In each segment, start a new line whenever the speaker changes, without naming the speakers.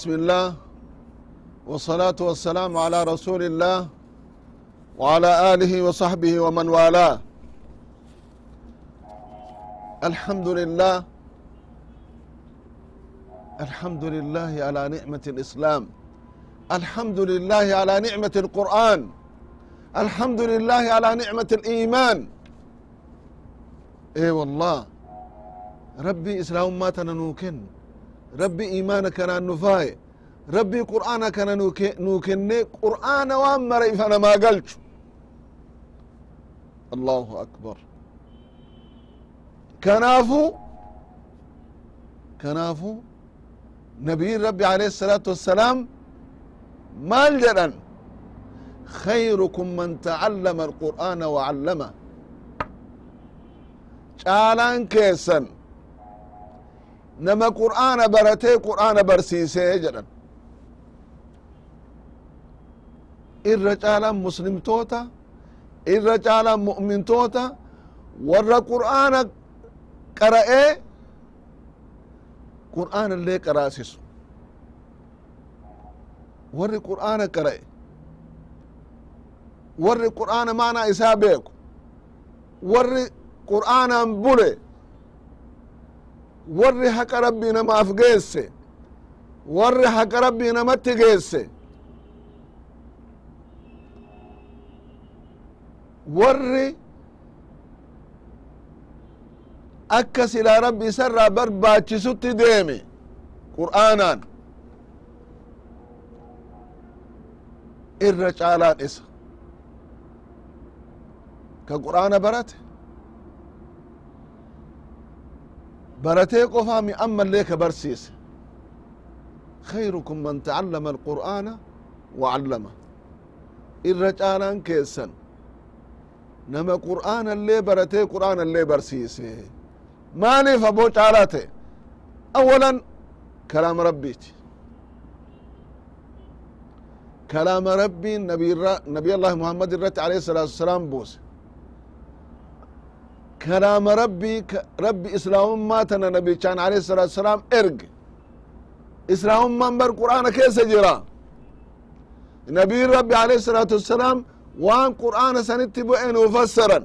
بسم الله والصلاة والسلام على رسول الله وعلى آله وصحبه ومن والاه الحمد لله الحمد لله على نعمة الإسلام الحمد لله على نعمة القرآن الحمد لله على نعمة الإيمان إيه والله ربي إسلام ما تننوكن ربي إيمانك أنا نفاي ربي قرآنك أنا نوكن قرآن وامر فأنا ما قلت الله أكبر كنافو كنافو نبي ربي عليه الصلاة والسلام maal jedhan خيركم من تعلم القرآن وعلمه caalaan keessan nama qur'aana baratee qur'aana barsiisee jedhan irra caalaan muslimtoota irra caalaan mu'mintoota warra qur'aana qara'ee qur'aana illee qaraasisu. Warri qur'aana qara'e warri qur'aana maanaa isaa beeku warri qur'aanaan bule warri haqa rabbii namaaf geesse warri haqa rabbii namatti geesse warri akka silaa rabbi isarraa barbaachisutti deeme qur'aanaan irra caalaan isa ka qur'aana barate baratee qofaa mi ammallee ka barsiise خيركم من تعلم القرآن وعلمه irra caalaan keessan nama qur'aana illee baratee qur'aana illee barsiise maaliif aboo caalaa ta'e awalan kalaama rabbiiti kalaama rabbiin nabiy allahi muhammad irratti alayhi salatu wasalaam buuse kalaama rabbii rabbi islaamummaa tana nabichaan alayhi salatu wasalaam erge islaamummaan bar qur'aana keessa jira nabiyin rabbi alayhi salatu wasalaam waan qur'aana sanitti bu'e nuu fassaran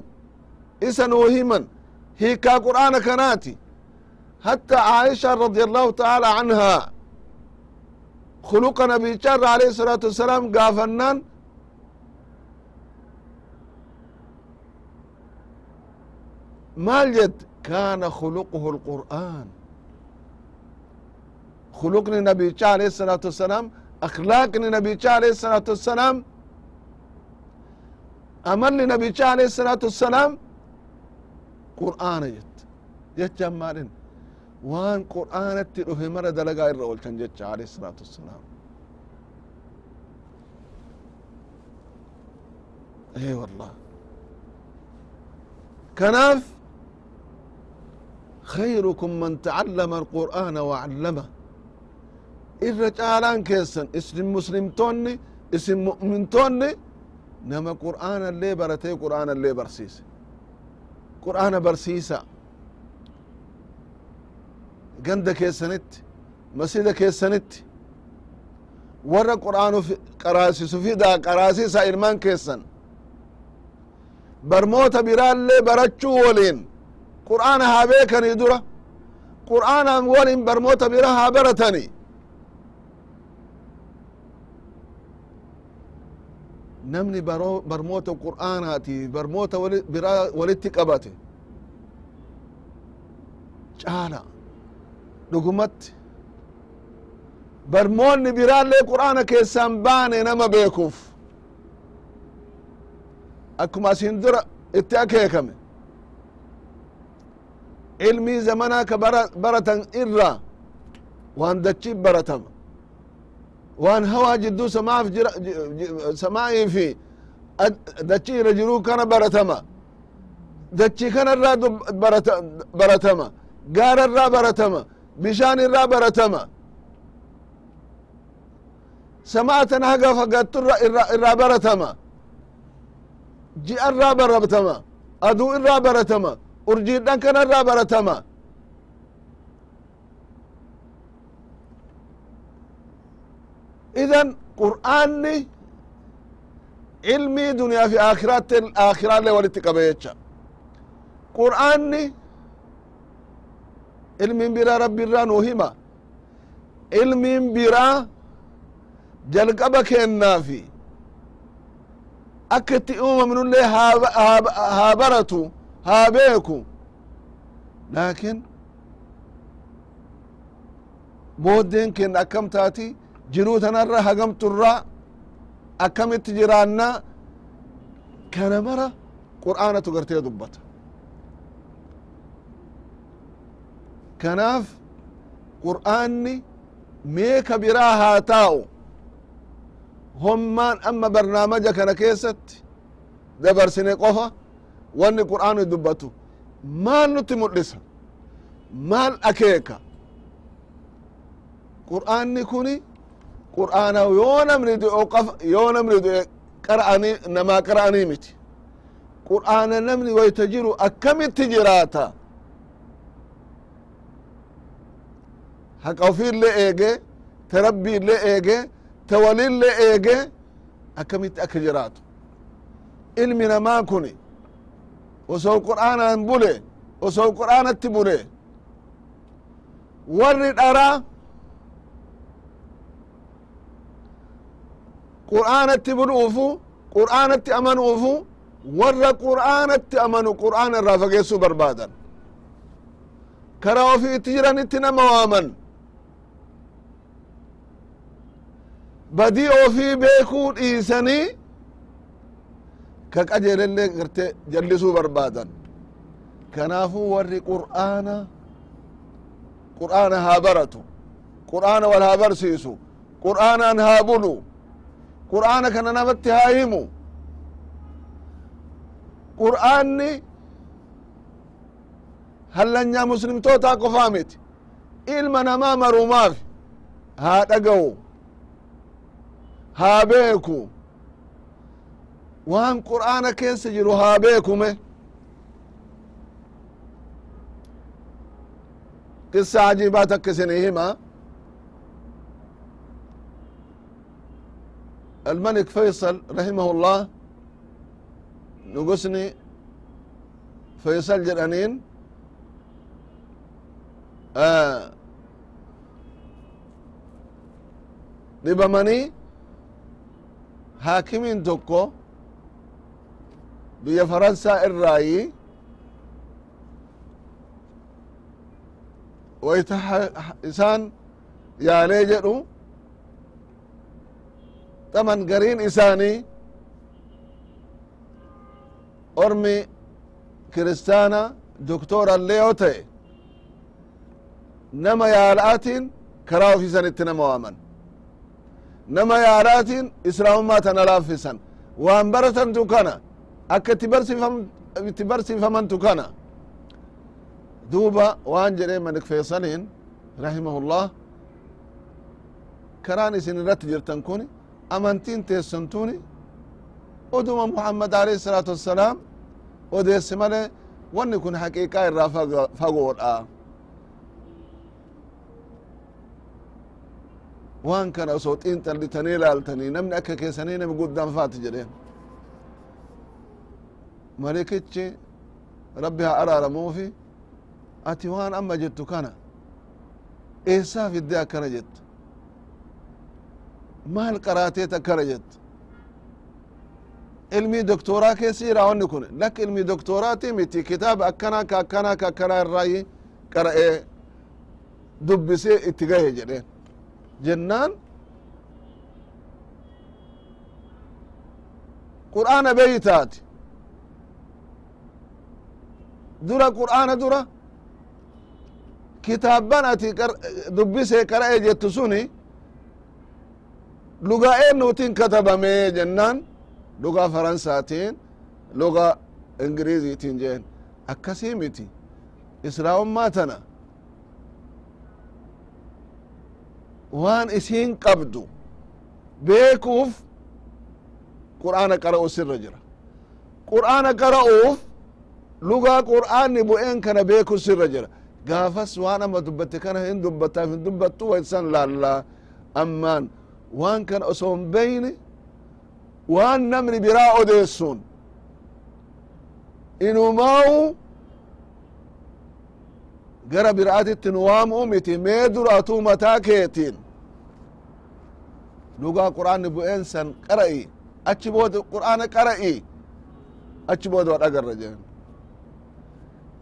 isa nuu himan hiikaa qur'aana kanaati hatta aisha radi allahu taala anha خلق نبي جار عليه الصلاة والسلام قافنان مال جد كان خلقه القرآن خلقني نبي جار عليه الصلاة والسلام أخلاقني نبي جار عليه الصلاة والسلام أمرني نبي جار عليه الصلاة والسلام قرآن جد جد جمالين waan qur'aanatti dhufe mara dalagaa irra oolchan jecha alayhi salaatu wassalaam ee wallah kanaaf خيركم من تعلم القرآن وعلمه irra caalaan keessan isin muslimtoonni isin mu'mintoonni nama qur'aana illee baratee qur'aana illee barsiise qur'aana barsiisa ganda keessanitti masjida keessanitti warra qur'aanu qaraasisu fidaa qaraasisa ilmaan keessan barmoota biraallee barachuu woliin qur'aana haa beekanii dura qur'aanaan woliin barmoota bira haa baratani namni barmoota qur'aanaati barmoota biraa walitti qabate caala dhugumatti barmoonni biraallee qur'aana keessaan baane nama beekuuf akkuma asin dura itti akeekame ilmii zamanaa ka baratan irra waan dachi baratama waan hawaa jidduu samaa'ii fi dachi irra jiruu kana baratama dachi kana irraa baratama gaara irraa baratama bishaan irraa baratama samaatan haga fagattu irraa baratama ji'a irraa baratama aduu irraa baratama urjiidhan kana irraa baratama idan qur'aanni ilmii duniyaa fi aakiraatti aakiraallee walitti qabe jecha qur'aanni ilmiin biraa rabbi irraa nuu hima ilmiin biraa jalqaba kennaafi akka itti uumamnullee haa baratu haa beeku laakin booddeen kenna akkam taati jiruu tanarra hagamturraa akkamitti jiraanna? Kana mara qur'aanatu gartee dubbata. Kanaaf qur'aanni meeka biraa haa taa'u? Hommaan amma barnaamaja kana keessatti dabarsine qofa wanni qur'aanu dubbatu. Maal nutti mul'isa? Maal akeeka? Qur'aanni kuni qur'aana yoo namni du'e qofa yoo namni du'e qara'anii namaa qara'anii miti. Qur'aana namni wayta jiru akkamitti jiraata? Haqa ofiillee eege ta rabbiillee eege ta walillee eege akkamitti akka jiraatu? Ilmi namaa kuni osoo qur'aanaan bule osoo qur'aanatti bule warri qur'aanatti buluufu qur'aanatti amanuufu warra qur'aanatti amanu qur'aana irraa fageessuu barbaadan. Karaa ofiitti jiranitti nama waaman. Badii ofii beekuu dhiisanii ka qajeelellee garte jallisuu barbaadan. Kanaafuu warri qur'aana qur'aana haa baratu. Qur'aana wal haa barsiisu. Qur'aanaan haa bulu qur'aana kana namatti haa himu qur'aanni hallanyaa muslimtootaa qofaa miti ilma namaa maruumaaf haa dhaga'u haa beeku waan qur'aana keessa jiru haa beekume qissa ajibaa takka isinii hima الملك فيصل رحمه الله نقصني فيصل جرانين. آه دبماني حاكمين توكو بيا فرنسا الرأي ويتحسان يا ليجرو taman gariin isaanii ormi kiristaana doktorallee yoo ta'e nama yaala'atiin karaa ofiisanitti nama waaman nama yaalaatiin islaamummaa tana laaffisan waan baratantu kana akka itti barsiifamantu kana duuba waan jedhe malik feesaliin rahimahullah karaan isin irratti jirtan kun amantiin teessantuni oduma muhammad alayhi salaatu wassalaam odeesse male wanni kun haqiiqaa irraa fagoodha waan kana osoo xiinxallitanii ilaaltanii namni akka keessanii nami guddaan faati jedheen. Malikichi rabbi haa araaramuufi ati waan amma jettu kana eessaa fidde akkana jettu maal qaraateet akkana jettu ilmii doktoraa keessa jira wanni kun lakka ilmii doktoraati miti kitaaba akkanaa ka akkanaa ka akkanaa irraayi qara'ee dubbisee itti gahe jedheen jennaan qur'aana beeytaati dura qur'aana dura kitaabban ati dubbisee qara'e jettu suni lugaa eennuutiin katabame jennaan lugaa faransaatiin lugaa ingiriziitiin jeen akkasii miti islaamummaa tana waan isiin qabdu beekuuf qur'aana qara'u sirra jira. Qur'aana qara'uuf lugaa qur'aanni bu'een kana beeku sirra jira. Gaafas waan amma dubbatte kana hin dubbattaaf hin dubbattu waysan laallaa ammaan waan kana oson beyni waan namni biraa odeessun inumaa'u gara biraatitti nu waam'u miti mee duratuu mataa keetiin. Dhugaa qur'aanni bu'een san qara'i achi booda qur'aana qara'i achi booda wa dhagarra jeen.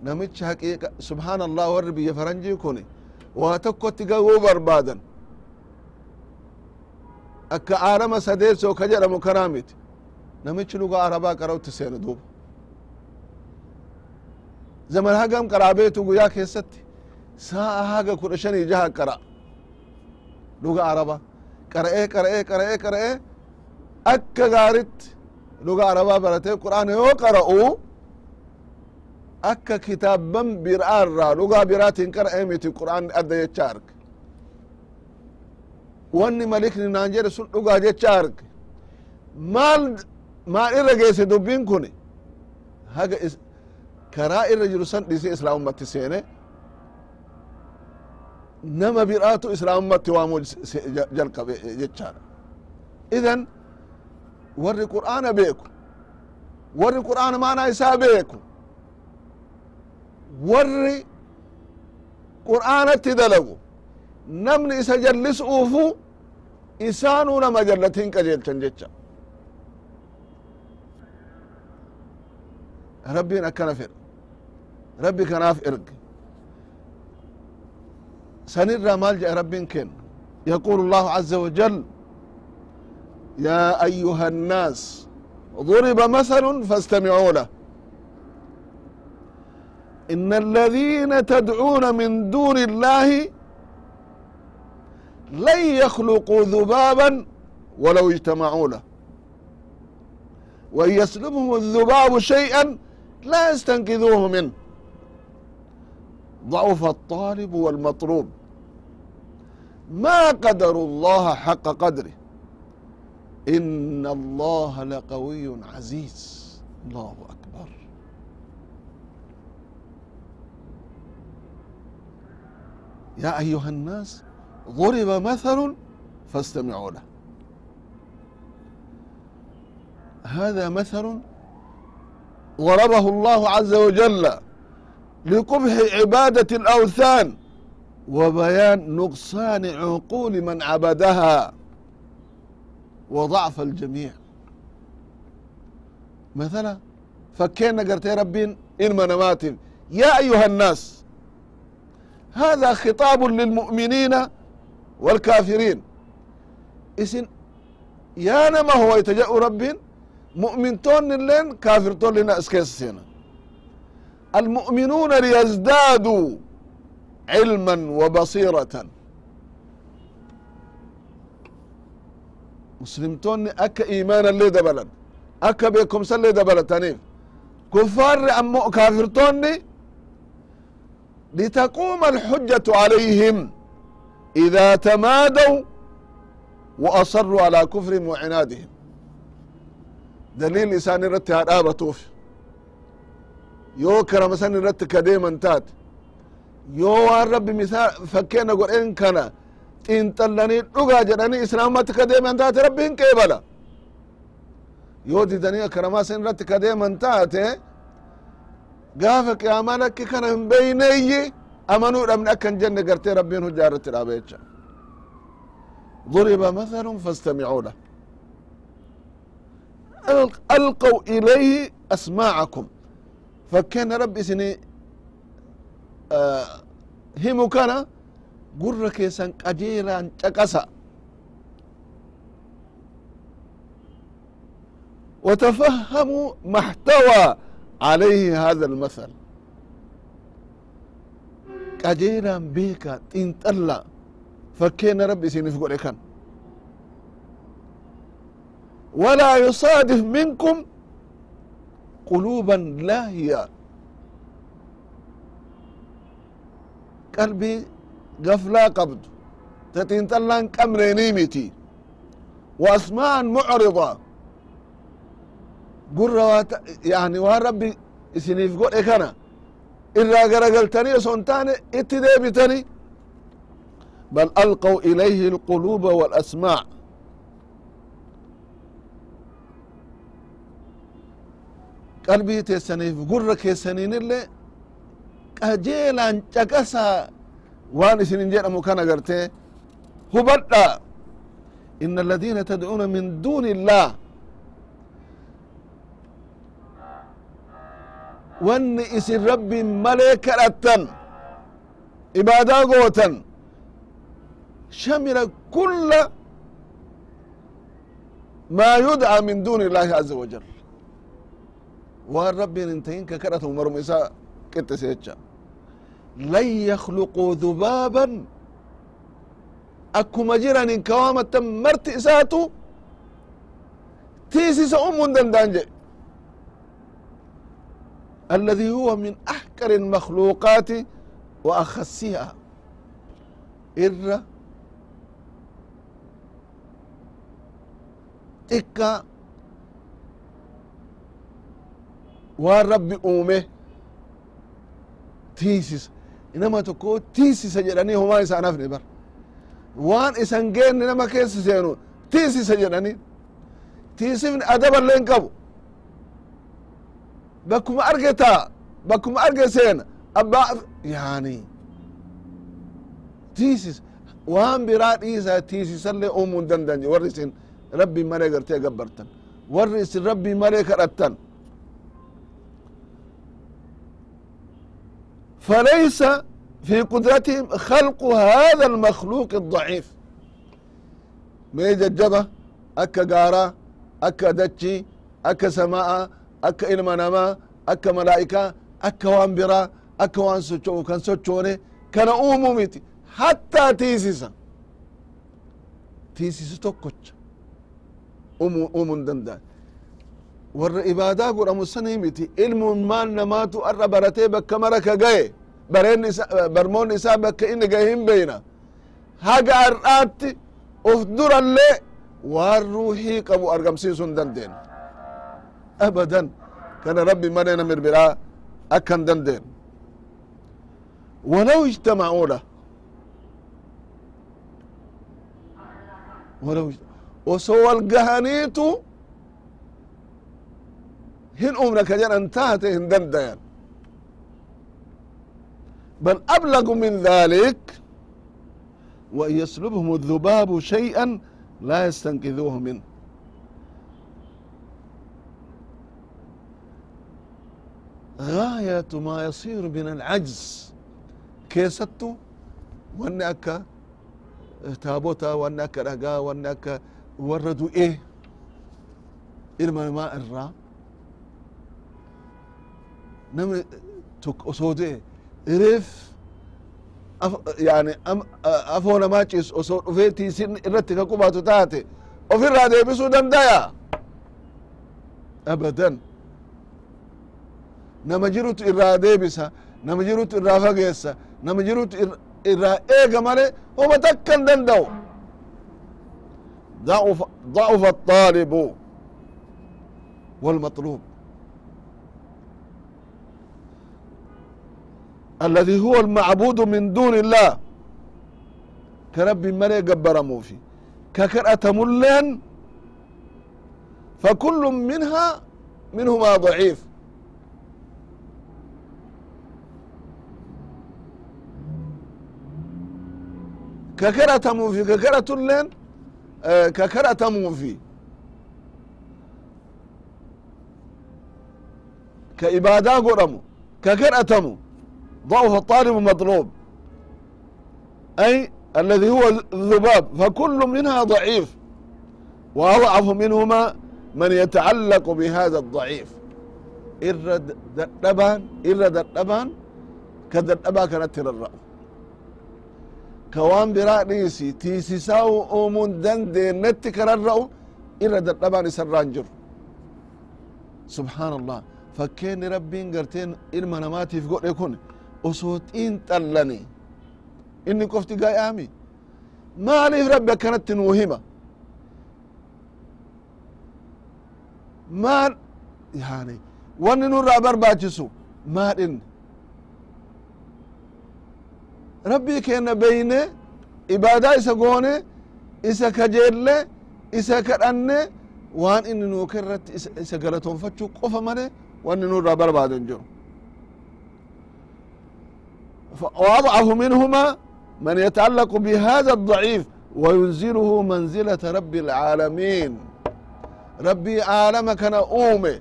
Namichi haqiiqa subhaan allah warri biyya faranjii kun waa akka aalama sadeessoo ka jedhamu kanaa miti namichi lugaa arabaa qara'utti seene duuba. Zaman hagam qaraa beetu guyyaa keessatti sa'a haga kudha shanii jaha qara. Luga araba qara'ee qara'ee qara'ee qara'ee akka gaaritti luga arabaa baratee qur'aana yoo qara'u akka kitaabban biraa irraa lugaa biraatiin qara'ee miti qur'aanni adda jecha arge wanni malikni naan jedhe sun dhugaa jecha arge. Maal maal irra geesse dubbiin kun haga karaa irra jiru san dhiisee islaamummatti seene. Nama biraatu islaamummatti waamuu jalqabe jechaadha. Idan warri qur'aana beeku warri qur'aana maanaa isaa beeku warri qur'aanatti dalagu namni isa jallisuufu isaanuu nama jallatin qajeelchan jecha rabbiin akkana fedha rabbi kanaaf erge sanirraa maal jedhe rabbiin kenna يقول الله عز وجل يا أيها الناس ضرب مثل فاستمعوا له إن الذين تدعون من دون الله لن يخلقوا ذبابا ولو اجتمعوا له. وإن يسلبهم الذباب شيئا لا يستنقذوه منه. ضعف الطالب والمطلوب. ما قدروا الله حق قدره. إن الله لقوي عزيز. الله أكبر. يا أيها الناس ضرب مثل فاستمعوا له هذا مثل ضربه الله عز وجل لقبح عبادة الأوثان وبيان نقصان عقول من عبدها وضعف الجميع مثلا فكينا قرتي ربين إن منامات يا أيها الناس هذا خطاب للمؤمنين والكافرين اسن يا نما هو يتجأ رب مؤمن تون لين كافر تون لنا اسكيسينا المؤمنون ليزدادوا علما وبصيرة مسلمتون أكا إيمانا لي دبلا أكا بيكم سلي دبلا تنيف كفار أمو كافرتوني لتقوم الحجة عليهم إذا تمادوا وأصروا على كفرهم وعنادهم. دليل لسان رت آبا توف. يو كرم سن رت كديما تات يو ربي مثال فكينا قول إن كان إن تلني لغا جراني إسلام ما تكديما تات ربي إن كيبلا يو دي دنيا كرم سن رت كديما تات قافك يا مالك كان بيني amanuu dhabne akka hin jenne gartee rabbiin hujjaa irratti dhaaba jecha ضرب مثل فاستمعوا له ألقوا إليه أسماعكم فكان رب سني آه هم كان gurra keessan qajeelaan caqasa وتفهموا ما احتوى عليه هذا المثل qajeelaan beeka xinxalla fakkeenya rabbi isiniif godhe kan walaa yusaadif minkum quluuban laahiya qalbii gaflaa qabdu ta xinxallaan qabneenii miti waasmaa'an mucrida gurra yani waan rabbi isiniif godhe kana irraa garagaltanii oson taane itti deebitanii bal alqaw ilayhi اlquluuba waalasmaac qalbii teessaniif gurra keessaniin illee qajeelaan caqasaa waan isinin jedhamu kan agartee hubadha إن الذين تدعون من دون الله wanni isin rabbiin malee kadhattan ibaadaa gootan shamila kulla maa yud'a min duni illaahi aza wajal waan rabbiin hin tahin ka kadhatamu maruma isaa qixxise jecha lan yakluquu dhubaaban akkuma jiranin kawaamatan marti isaatu tiisisa umuu danda'an jedhe الذي هو من أحقر المخلوقات وأخسها إر إكا والرب أومه تيسس إنما تكو تيسس جراني هما إسان أفني بر وان إسان جين إنما كيس سينو تيسس جراني تيسفن أدبا لين قبو bakkuma argetaa bakkuma arge seena abbaa yani tiisis waan biraa dhiisaa tiisisallee uumuu hin dandanye warri isin rabbii malee gartee gabbartan warri isin rabbii malee kadhattan فليس في قدرتهم خلق هذا المخلوق الضعيف مي ججبة أكا قارا أكا دتشي أكا سماء akka ilma namaa akka malaa'ikaa akka waan biraa akka waan socho'u kan sochoone kana uumuu miti. Hattaa tiisisa tiisisu tokkocha. Uumuu hin danda'an. Warra ibaadaa godhamu sanii miti. Ilmummaan namaatu arra baratee bakka mara ka gaye barmoonni isaa bakka inni gaye hin beeyna. Haga har'aatti uf durallee waan ruuhii qabu argamsiisuu hin dandeenye abadan kana rabbi malee namir biraa akkan dandeen walaw ijtamacuu lah walaw osoo wal gahaniitu hin umna ka jedhan taate hin dandayan بل أبلغ من ذلك وإن يسلبهم الذباب شيئا لا يستنقذوه منه غاية ما يصير من العجز كيستو واني اكا تابوتا واني اكا رقا واني اكا وردوا ايه ilma namaa irraa namni tokko osoo du'e reef yani afoo namaa ciisu osoo dhufee tiisin irratti ka qubatu taate ofirraa deebisuu dandaya abadan nama jirutu irraa deebisa nama jirutu irraa fageessa nama jirutu irraa eega male homa takka hin danda'u ضعف الطالب والمطلوب الذي هو المعبود من دون الله كرب ملي قبر موفي ككرأة ملين فكل منها منهما ضعيف ككرة موفي ككرة لين آه ككرة موفي كإبادة قرمو ككرأتمو ضعف الطالب مطلوب أي الذي هو الذباب فكل منها ضعيف وأضعف منهما من يتعلق بهذا الضعيف إر دبان إر دبان كدبا كانت الرأو ka waan biraa dhiisi tiisisaa'u uumuun dandeennetti kararra'u irra dadhabaan isarraan jiru. Subhaan allah fakkeenni rabbiin garteen ilma namaatiif godhe kun osoo xiinxallani inni qofti gaa'aami maaliif rabbi akkanatti nuu hima? Maal yani wanni nurraa barbaachisu maadhin rabbii keenna beyne ibaadaa isa goone isa kajeelle isa kadhanne waan inni nuu irratti isa galatoonfachuu qofa male wanni nurra barbaaden jiru وأضعف منهما من يتعلق بهذا الضعيف وينزله منزلة رب العالمين ربي عالم كان أومي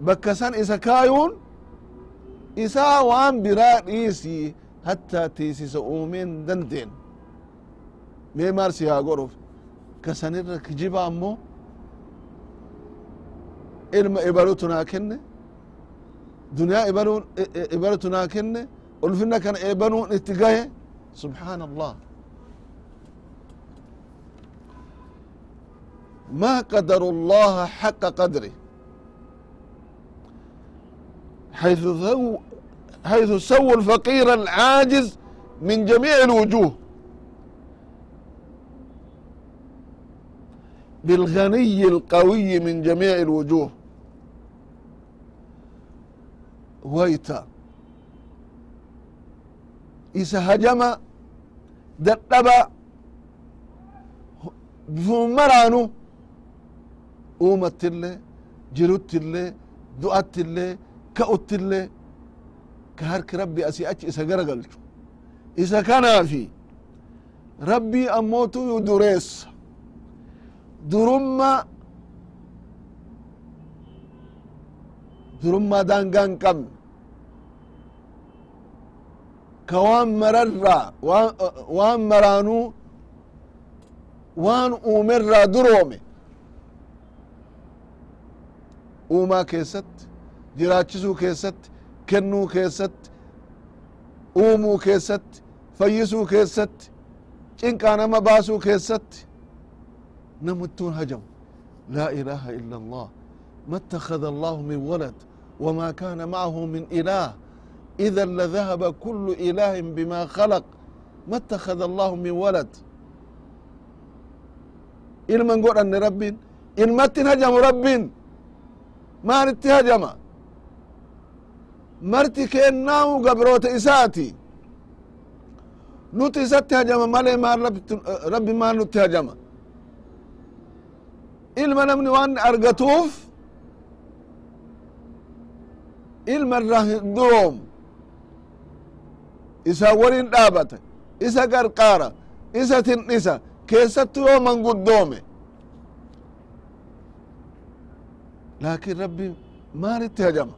بكسان إسا كايون إسا وان برا إيسي حتى تيسيس أومين دندين مي مارسي ها غروف كسانير كجيبا أمو ilma ibalutunaa kenne duniyaa ibalu ibalutunaa kenne ulfina kana eebanuun itti gahe subحaan allah ma qadaru اllaha xaqa qadri حيث ثو حيث سووا الفقير العاجز من جميع الوجوه بالغني القوي من جميع الوجوه wayta isa hajama dadhaba bifuma maraanu uumatille jirutille du'attille ka'uttille ka harki rabbi asii achi isa gara galchu isa kanaafi. Rabbii ammootu yu dureessa durumma durummaa daangaa hin qabne ka waan mararraa waan maraanuu waan uumerraa duroome uumaa keessatti jiraachisuu keessatti kennuu keessatti uumuu keessatti fayyisuu keessatti cinqaa nama baasuu keessatti namuttuun hajamu laa ilaaha illa allah ما اتخذ الله من ولد وما كان معه من إله إذا لذهب كل إله بما خلق ما اتخذ الله من ولد إلما نقول أن رب إلما تنهجم رب ما نتهجم marti kennau gabroota isaati nuti isatti hajama male maan rabbi maan nutti hajama. Ilma namni waan argatuuf ilma irra hin isa warin dhaabata isa garqaara isa tindhisa keessattu yoo manguddoome laakin rabbi maalitti hajama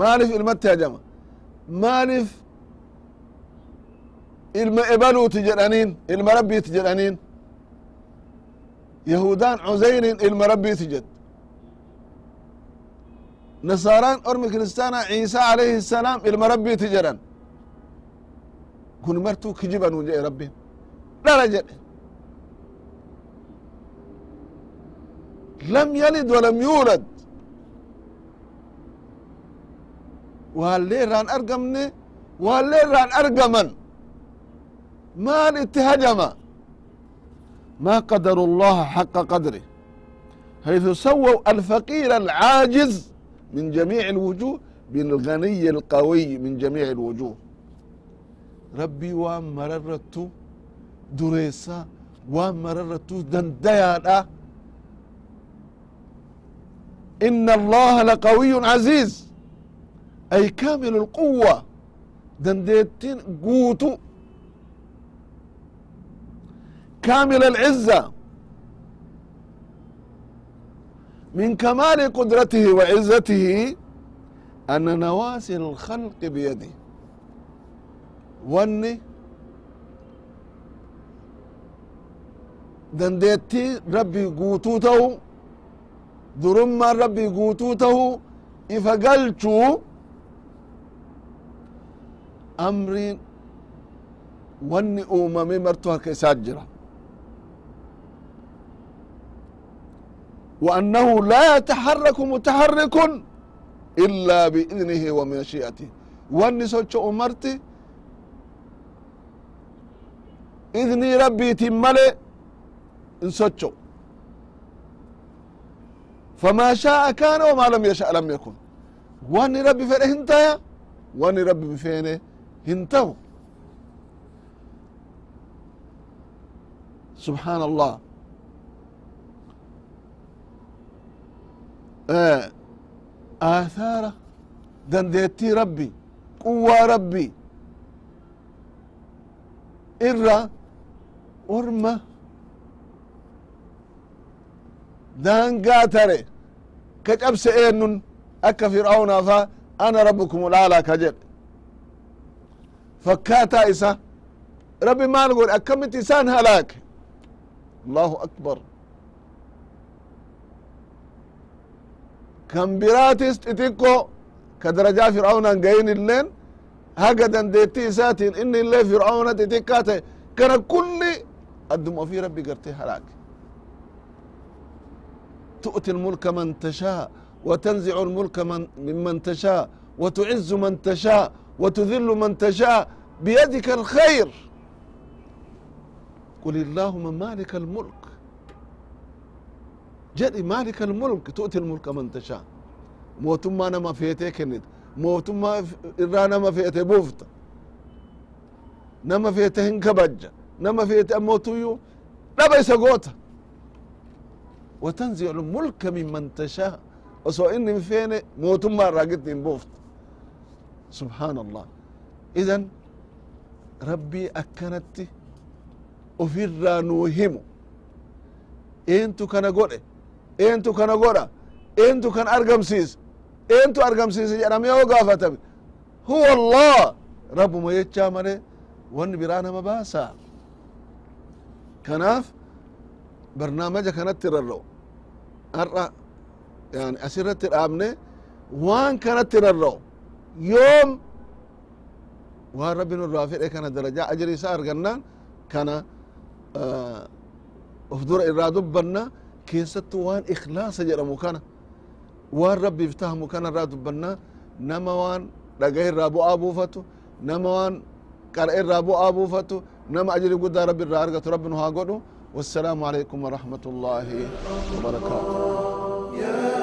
maalif ilmatti hajama maalif ilma ebaluuti jedhaniin ilma rabbiiti jedhaniin. Yahudaan cuzayrin ilma rabbiiti jed. Nasaaraan ormi kiristaana ciisa alayhi الsalaam ilma rabbiiti jedhan. Kun martuu kijibanu jedhe rabbin dhala jedhe. Lam yalid walam yuulad waallee irraan argamne waallee irraan argaman maal itti hajama ما قدروا الله حق قدره حيث سووا الفقير العاجز من جميع الوجوه بالغني القوي من جميع الوجوه ربي وان مررتو دريسا وان مررتو دنديادا إن الله لقوي عزيز ay kaamilu اlquwa dandeettin guutu kaamil alciza min kamaali qudratihi wa cizatihi ana nawaasi اlkhalqi biyadih wanni dandeettii rabbii guutuu ta'u durummaan rabbii guutuu ta'u ifa galchuu amriin wanni uumame martuu harka isaa jira وأنه لا يتحرك متحرك إلا بإذنه ومشيئته واني سوچو أمرتي إذني ربي تملي انسوچو فما شاء كان وما لم يشاء لم يكن واني ربي فين هنتايا واني ربي بفين هنتو سبحان الله آه aathaara dandeettii rabbi quwwaa rabbi irra orma daangaa tare ka cabse eenyun akka fir'aawnaa fa ana fakkaataa isa rabbi maal godhe akkamitti isaan halaake allahu akbar kan biraatis xixiqqo ka darajaa fir'aawnaan gayin illeen haga dandeettii isaatiin inni illee fir'aawna xixiqqaa ta'e kana kulli adduma ofii rabbi gartee halaake تؤتي الملك من تشاء وتنزع الملك من ممن تشاء وتعز من تشاء وتذل من تشاء بيدك الخير قل اللهم مالك الملك جدي مالك الملك تؤتي الملك من تشاء موتما نما فيتي كنت موتما إرا نما فيتي بوفت نما فيتي هنكبج نما فيتي أموتيو نبا يسقوتا وتنزع الملك ممن تشاء وسو إني فين موتما راقتني بوفت سبحان الله إذن ربي أكنت ofirraa nuu himu eentu kana godhe eentu kana godha eentu kan argamsiise eentu argamsiise jedhame yoo gaafatame huwa allah rabbuma jechaa male wanni biraa nama baasa kanaaf barnaamaja kanatti rarra'u har'a yani asirratti dhaabne waan kanatti rarra'u يوم وربنا ربي الرافع إيه كان درجة أجري سار جنان كان آه، أفضل إرادة بنا كيسة وان إخلاص جرمو كان وان ربي افتهمو مكان الرادة بنا نما وان رقه الرابو أبو فتو. نما وان قرأ الرابو إيه أبو فتو. نما أجري قد ربي الرارقة ربنا هاقولو والسلام عليكم ورحمة الله وبركاته.